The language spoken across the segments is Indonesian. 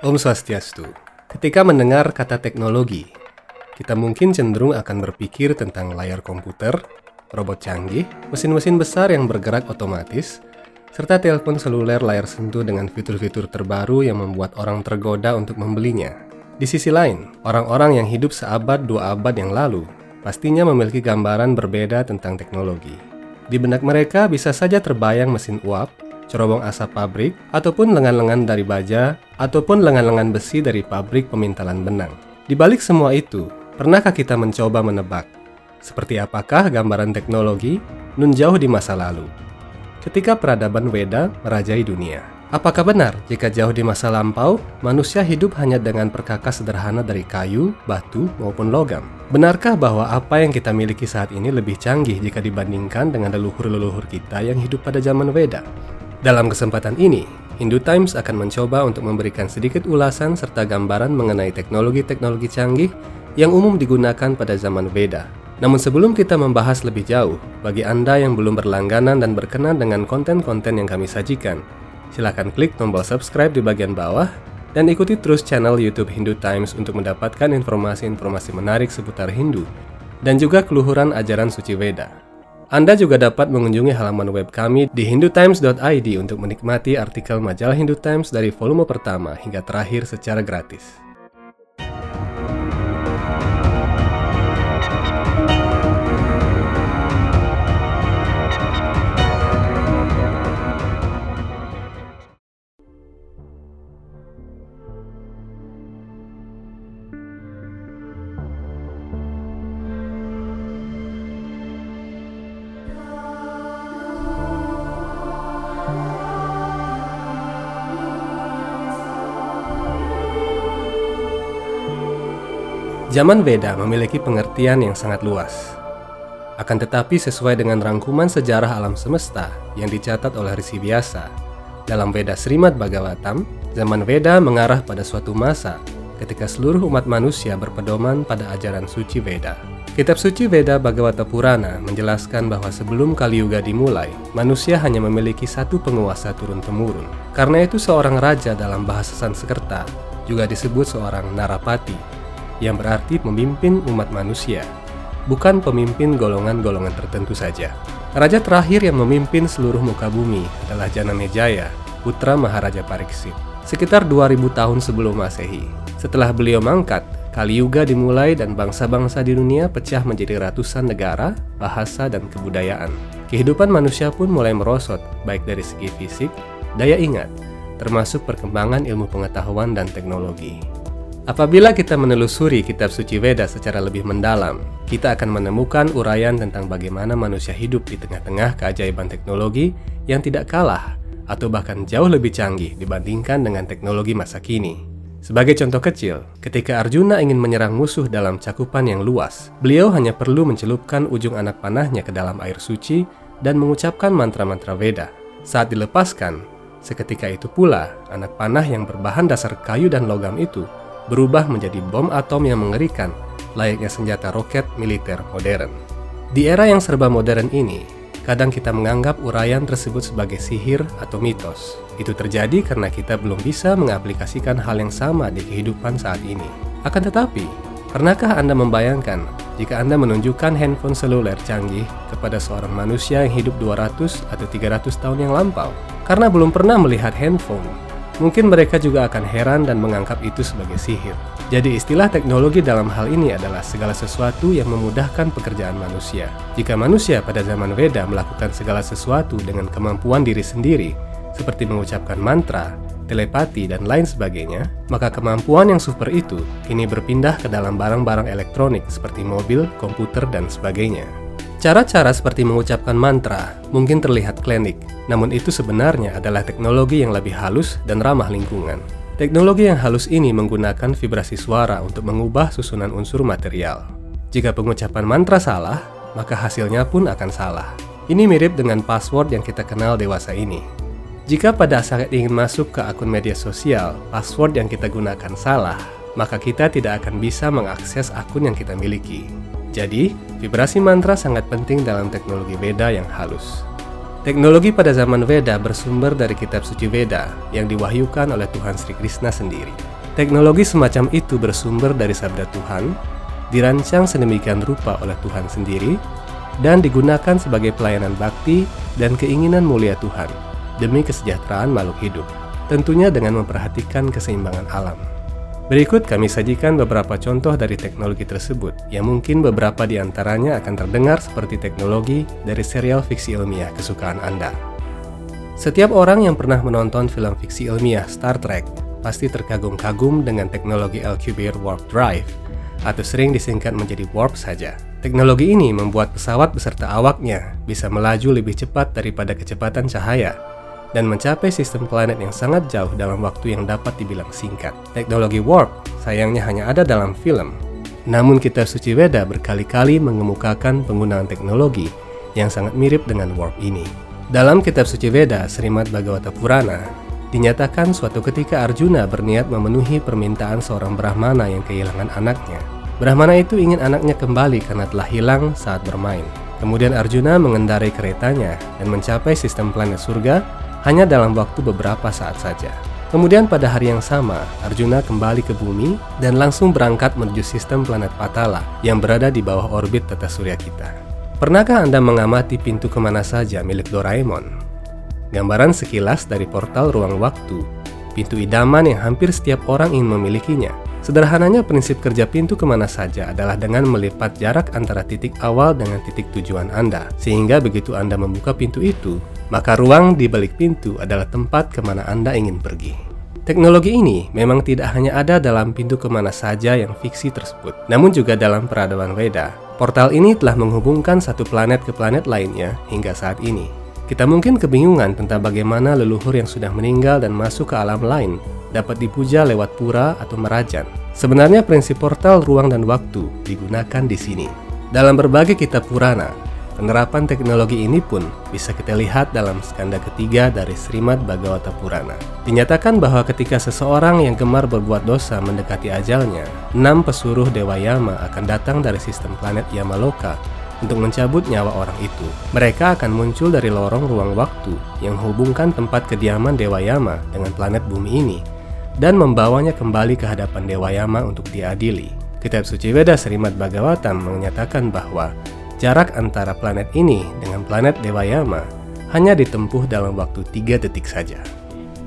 Om Swastiastu. Ketika mendengar kata teknologi, kita mungkin cenderung akan berpikir tentang layar komputer, robot canggih, mesin-mesin besar yang bergerak otomatis, serta telepon seluler layar sentuh dengan fitur-fitur terbaru yang membuat orang tergoda untuk membelinya. Di sisi lain, orang-orang yang hidup seabad dua abad yang lalu pastinya memiliki gambaran berbeda tentang teknologi. Di benak mereka bisa saja terbayang mesin uap, cerobong asap pabrik, ataupun lengan-lengan dari baja, ataupun lengan-lengan besi dari pabrik pemintalan benang. Di balik semua itu, pernahkah kita mencoba menebak seperti apakah gambaran teknologi nun jauh di masa lalu? Ketika peradaban Weda merajai dunia. Apakah benar jika jauh di masa lampau, manusia hidup hanya dengan perkakas sederhana dari kayu, batu, maupun logam? Benarkah bahwa apa yang kita miliki saat ini lebih canggih jika dibandingkan dengan leluhur-leluhur kita yang hidup pada zaman Weda? Dalam kesempatan ini, Hindu Times akan mencoba untuk memberikan sedikit ulasan serta gambaran mengenai teknologi-teknologi canggih yang umum digunakan pada zaman Veda. Namun sebelum kita membahas lebih jauh, bagi Anda yang belum berlangganan dan berkenan dengan konten-konten yang kami sajikan, silakan klik tombol subscribe di bagian bawah dan ikuti terus channel YouTube Hindu Times untuk mendapatkan informasi-informasi menarik seputar Hindu dan juga keluhuran ajaran suci Veda. Anda juga dapat mengunjungi halaman web kami di hindutimes.id untuk menikmati artikel majalah Hindu Times dari volume pertama hingga terakhir secara gratis. Zaman Veda memiliki pengertian yang sangat luas. Akan tetapi sesuai dengan rangkuman sejarah alam semesta yang dicatat oleh Risi Biasa, dalam Veda Srimad Bhagavatam, zaman Veda mengarah pada suatu masa ketika seluruh umat manusia berpedoman pada ajaran suci Veda. Kitab suci Veda Bhagavata Purana menjelaskan bahwa sebelum Kali Yuga dimulai, manusia hanya memiliki satu penguasa turun-temurun. Karena itu seorang raja dalam bahasa Sanskerta juga disebut seorang Narapati yang berarti memimpin umat manusia, bukan pemimpin golongan-golongan tertentu saja. Raja terakhir yang memimpin seluruh muka bumi adalah Janamejaya, putra Maharaja Pariksit, sekitar 2000 tahun sebelum Masehi. Setelah beliau mangkat, Kali Yuga dimulai dan bangsa-bangsa di dunia pecah menjadi ratusan negara, bahasa, dan kebudayaan. Kehidupan manusia pun mulai merosot, baik dari segi fisik, daya ingat, termasuk perkembangan ilmu pengetahuan dan teknologi. Apabila kita menelusuri kitab suci Veda secara lebih mendalam, kita akan menemukan uraian tentang bagaimana manusia hidup di tengah-tengah keajaiban teknologi yang tidak kalah atau bahkan jauh lebih canggih dibandingkan dengan teknologi masa kini. Sebagai contoh kecil, ketika Arjuna ingin menyerang musuh dalam cakupan yang luas, beliau hanya perlu mencelupkan ujung anak panahnya ke dalam air suci dan mengucapkan mantra-mantra Veda. Saat dilepaskan, seketika itu pula anak panah yang berbahan dasar kayu dan logam itu berubah menjadi bom atom yang mengerikan, layaknya senjata roket militer modern. Di era yang serba modern ini, kadang kita menganggap uraian tersebut sebagai sihir atau mitos. Itu terjadi karena kita belum bisa mengaplikasikan hal yang sama di kehidupan saat ini. Akan tetapi, pernahkah Anda membayangkan jika Anda menunjukkan handphone seluler canggih kepada seorang manusia yang hidup 200 atau 300 tahun yang lampau? Karena belum pernah melihat handphone, Mungkin mereka juga akan heran dan menganggap itu sebagai sihir. Jadi istilah teknologi dalam hal ini adalah segala sesuatu yang memudahkan pekerjaan manusia. Jika manusia pada zaman Veda melakukan segala sesuatu dengan kemampuan diri sendiri, seperti mengucapkan mantra, telepati, dan lain sebagainya, maka kemampuan yang super itu kini berpindah ke dalam barang-barang elektronik seperti mobil, komputer, dan sebagainya. Cara-cara seperti mengucapkan mantra mungkin terlihat klinik, namun itu sebenarnya adalah teknologi yang lebih halus dan ramah lingkungan. Teknologi yang halus ini menggunakan vibrasi suara untuk mengubah susunan unsur material. Jika pengucapan mantra salah, maka hasilnya pun akan salah. Ini mirip dengan password yang kita kenal dewasa ini. Jika pada saat ingin masuk ke akun media sosial, password yang kita gunakan salah, maka kita tidak akan bisa mengakses akun yang kita miliki. Jadi, vibrasi mantra sangat penting dalam teknologi beda yang halus. Teknologi pada zaman Veda bersumber dari kitab suci Veda yang diwahyukan oleh Tuhan Sri Krishna sendiri. Teknologi semacam itu bersumber dari sabda Tuhan, dirancang sedemikian rupa oleh Tuhan sendiri, dan digunakan sebagai pelayanan bakti dan keinginan mulia Tuhan demi kesejahteraan makhluk hidup, tentunya dengan memperhatikan keseimbangan alam. Berikut kami sajikan beberapa contoh dari teknologi tersebut yang mungkin beberapa di antaranya akan terdengar seperti teknologi dari serial fiksi ilmiah kesukaan Anda. Setiap orang yang pernah menonton film fiksi ilmiah Star Trek pasti terkagum-kagum dengan teknologi Alcubierre Warp Drive atau sering disingkat menjadi warp saja. Teknologi ini membuat pesawat beserta awaknya bisa melaju lebih cepat daripada kecepatan cahaya dan mencapai sistem planet yang sangat jauh dalam waktu yang dapat dibilang singkat. Teknologi warp sayangnya hanya ada dalam film. Namun kitab suci Weda berkali-kali mengemukakan penggunaan teknologi yang sangat mirip dengan warp ini. Dalam kitab suci Weda, Srimad Bhagavata Purana, dinyatakan suatu ketika Arjuna berniat memenuhi permintaan seorang Brahmana yang kehilangan anaknya. Brahmana itu ingin anaknya kembali karena telah hilang saat bermain. Kemudian Arjuna mengendarai keretanya dan mencapai sistem planet surga hanya dalam waktu beberapa saat saja. Kemudian pada hari yang sama, Arjuna kembali ke bumi dan langsung berangkat menuju sistem planet Patala yang berada di bawah orbit tata surya kita. Pernahkah Anda mengamati pintu ke mana saja milik Doraemon? Gambaran sekilas dari portal ruang waktu, pintu idaman yang hampir setiap orang ingin memilikinya. Sederhananya prinsip kerja pintu ke mana saja adalah dengan melipat jarak antara titik awal dengan titik tujuan Anda. Sehingga begitu Anda membuka pintu itu, maka ruang di balik pintu adalah tempat ke mana Anda ingin pergi. Teknologi ini memang tidak hanya ada dalam pintu ke mana saja yang fiksi tersebut, namun juga dalam peradaban Weda. Portal ini telah menghubungkan satu planet ke planet lainnya hingga saat ini. Kita mungkin kebingungan tentang bagaimana leluhur yang sudah meninggal dan masuk ke alam lain dapat dipuja lewat pura atau merajan. Sebenarnya prinsip portal ruang dan waktu digunakan di sini. Dalam berbagai kitab Purana, Penerapan teknologi ini pun bisa kita lihat dalam skanda ketiga dari Srimad Bhagavata Purana. Dinyatakan bahwa ketika seseorang yang gemar berbuat dosa mendekati ajalnya, enam pesuruh Dewa Yama akan datang dari sistem planet Yamaloka untuk mencabut nyawa orang itu. Mereka akan muncul dari lorong ruang waktu yang menghubungkan tempat kediaman Dewa Yama dengan planet bumi ini dan membawanya kembali ke hadapan Dewa Yama untuk diadili. Kitab suci Veda Srimad Bhagavatam menyatakan bahwa Jarak antara planet ini dengan planet Dewa Yama hanya ditempuh dalam waktu 3 detik saja.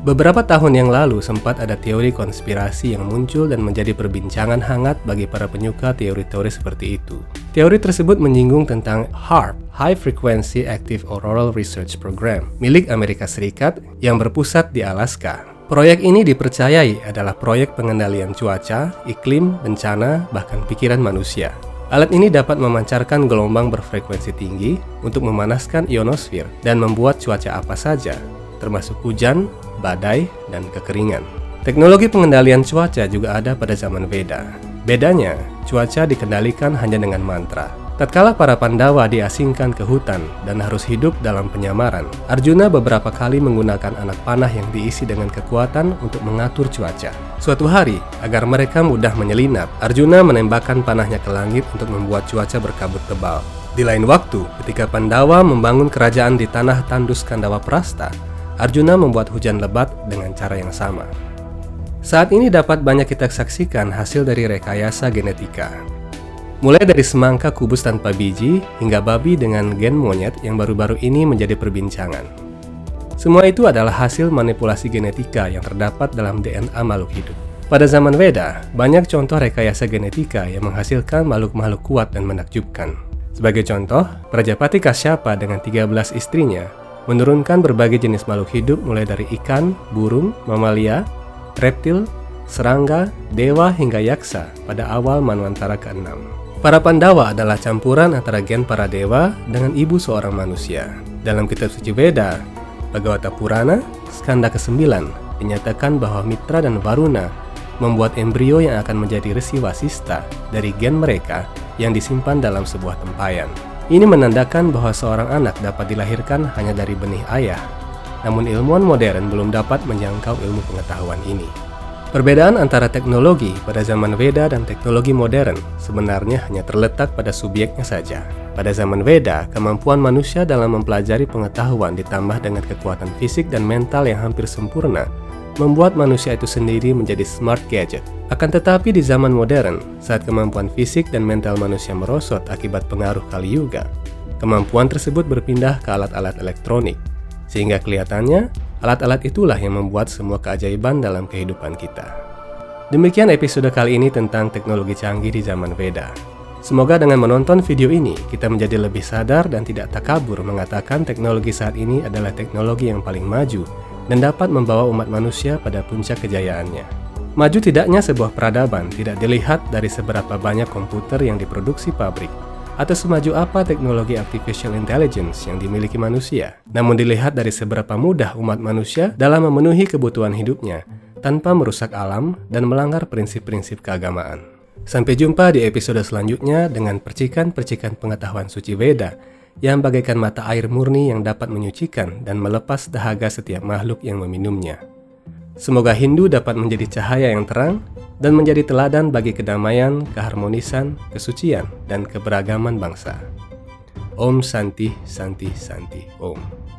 Beberapa tahun yang lalu sempat ada teori konspirasi yang muncul dan menjadi perbincangan hangat bagi para penyuka teori-teori seperti itu. Teori tersebut menyinggung tentang HAARP, High Frequency Active Auroral Research Program, milik Amerika Serikat yang berpusat di Alaska. Proyek ini dipercayai adalah proyek pengendalian cuaca, iklim, bencana, bahkan pikiran manusia. Alat ini dapat memancarkan gelombang berfrekuensi tinggi untuk memanaskan ionosfer dan membuat cuaca apa saja, termasuk hujan, badai, dan kekeringan. Teknologi pengendalian cuaca juga ada pada zaman Veda. Bedanya, cuaca dikendalikan hanya dengan mantra, Tatkala para Pandawa diasingkan ke hutan dan harus hidup dalam penyamaran, Arjuna beberapa kali menggunakan anak panah yang diisi dengan kekuatan untuk mengatur cuaca. Suatu hari, agar mereka mudah menyelinap, Arjuna menembakkan panahnya ke langit untuk membuat cuaca berkabut tebal. Di lain waktu, ketika Pandawa membangun kerajaan di tanah tandus Kandawa Prasta, Arjuna membuat hujan lebat dengan cara yang sama. Saat ini dapat banyak kita saksikan hasil dari rekayasa genetika. Mulai dari semangka kubus tanpa biji hingga babi dengan gen monyet yang baru-baru ini menjadi perbincangan. Semua itu adalah hasil manipulasi genetika yang terdapat dalam DNA makhluk hidup. Pada zaman Veda, banyak contoh rekayasa genetika yang menghasilkan makhluk-makhluk kuat dan menakjubkan. Sebagai contoh, Prajapati Kasyapa dengan 13 istrinya menurunkan berbagai jenis makhluk hidup mulai dari ikan, burung, mamalia, reptil, serangga, dewa hingga yaksa pada awal Manwantara ke-6. Para Pandawa adalah campuran antara gen para dewa dengan ibu seorang manusia. Dalam kitab suci Veda, Bhagavata Purana, skanda ke-9, dinyatakan bahwa Mitra dan Varuna membuat embrio yang akan menjadi resi wasista dari gen mereka yang disimpan dalam sebuah tempayan. Ini menandakan bahwa seorang anak dapat dilahirkan hanya dari benih ayah, namun ilmuwan modern belum dapat menjangkau ilmu pengetahuan ini. Perbedaan antara teknologi pada zaman Veda dan teknologi modern sebenarnya hanya terletak pada subjeknya saja. Pada zaman Veda, kemampuan manusia dalam mempelajari pengetahuan ditambah dengan kekuatan fisik dan mental yang hampir sempurna, membuat manusia itu sendiri menjadi smart gadget. Akan tetapi di zaman modern, saat kemampuan fisik dan mental manusia merosot akibat pengaruh Kali Yuga, kemampuan tersebut berpindah ke alat-alat elektronik, sehingga kelihatannya alat-alat itulah yang membuat semua keajaiban dalam kehidupan kita. Demikian episode kali ini tentang teknologi canggih di zaman Veda. Semoga dengan menonton video ini, kita menjadi lebih sadar dan tidak takabur mengatakan teknologi saat ini adalah teknologi yang paling maju dan dapat membawa umat manusia pada puncak kejayaannya. Maju tidaknya sebuah peradaban tidak dilihat dari seberapa banyak komputer yang diproduksi pabrik, atau semaju apa teknologi artificial intelligence yang dimiliki manusia, namun dilihat dari seberapa mudah umat manusia dalam memenuhi kebutuhan hidupnya tanpa merusak alam dan melanggar prinsip-prinsip keagamaan. Sampai jumpa di episode selanjutnya dengan percikan-percikan pengetahuan suci Veda yang bagaikan mata air murni yang dapat menyucikan dan melepas dahaga setiap makhluk yang meminumnya. Semoga Hindu dapat menjadi cahaya yang terang dan menjadi teladan bagi kedamaian, keharmonisan, kesucian, dan keberagaman bangsa. Om Santi Santi Santi Om.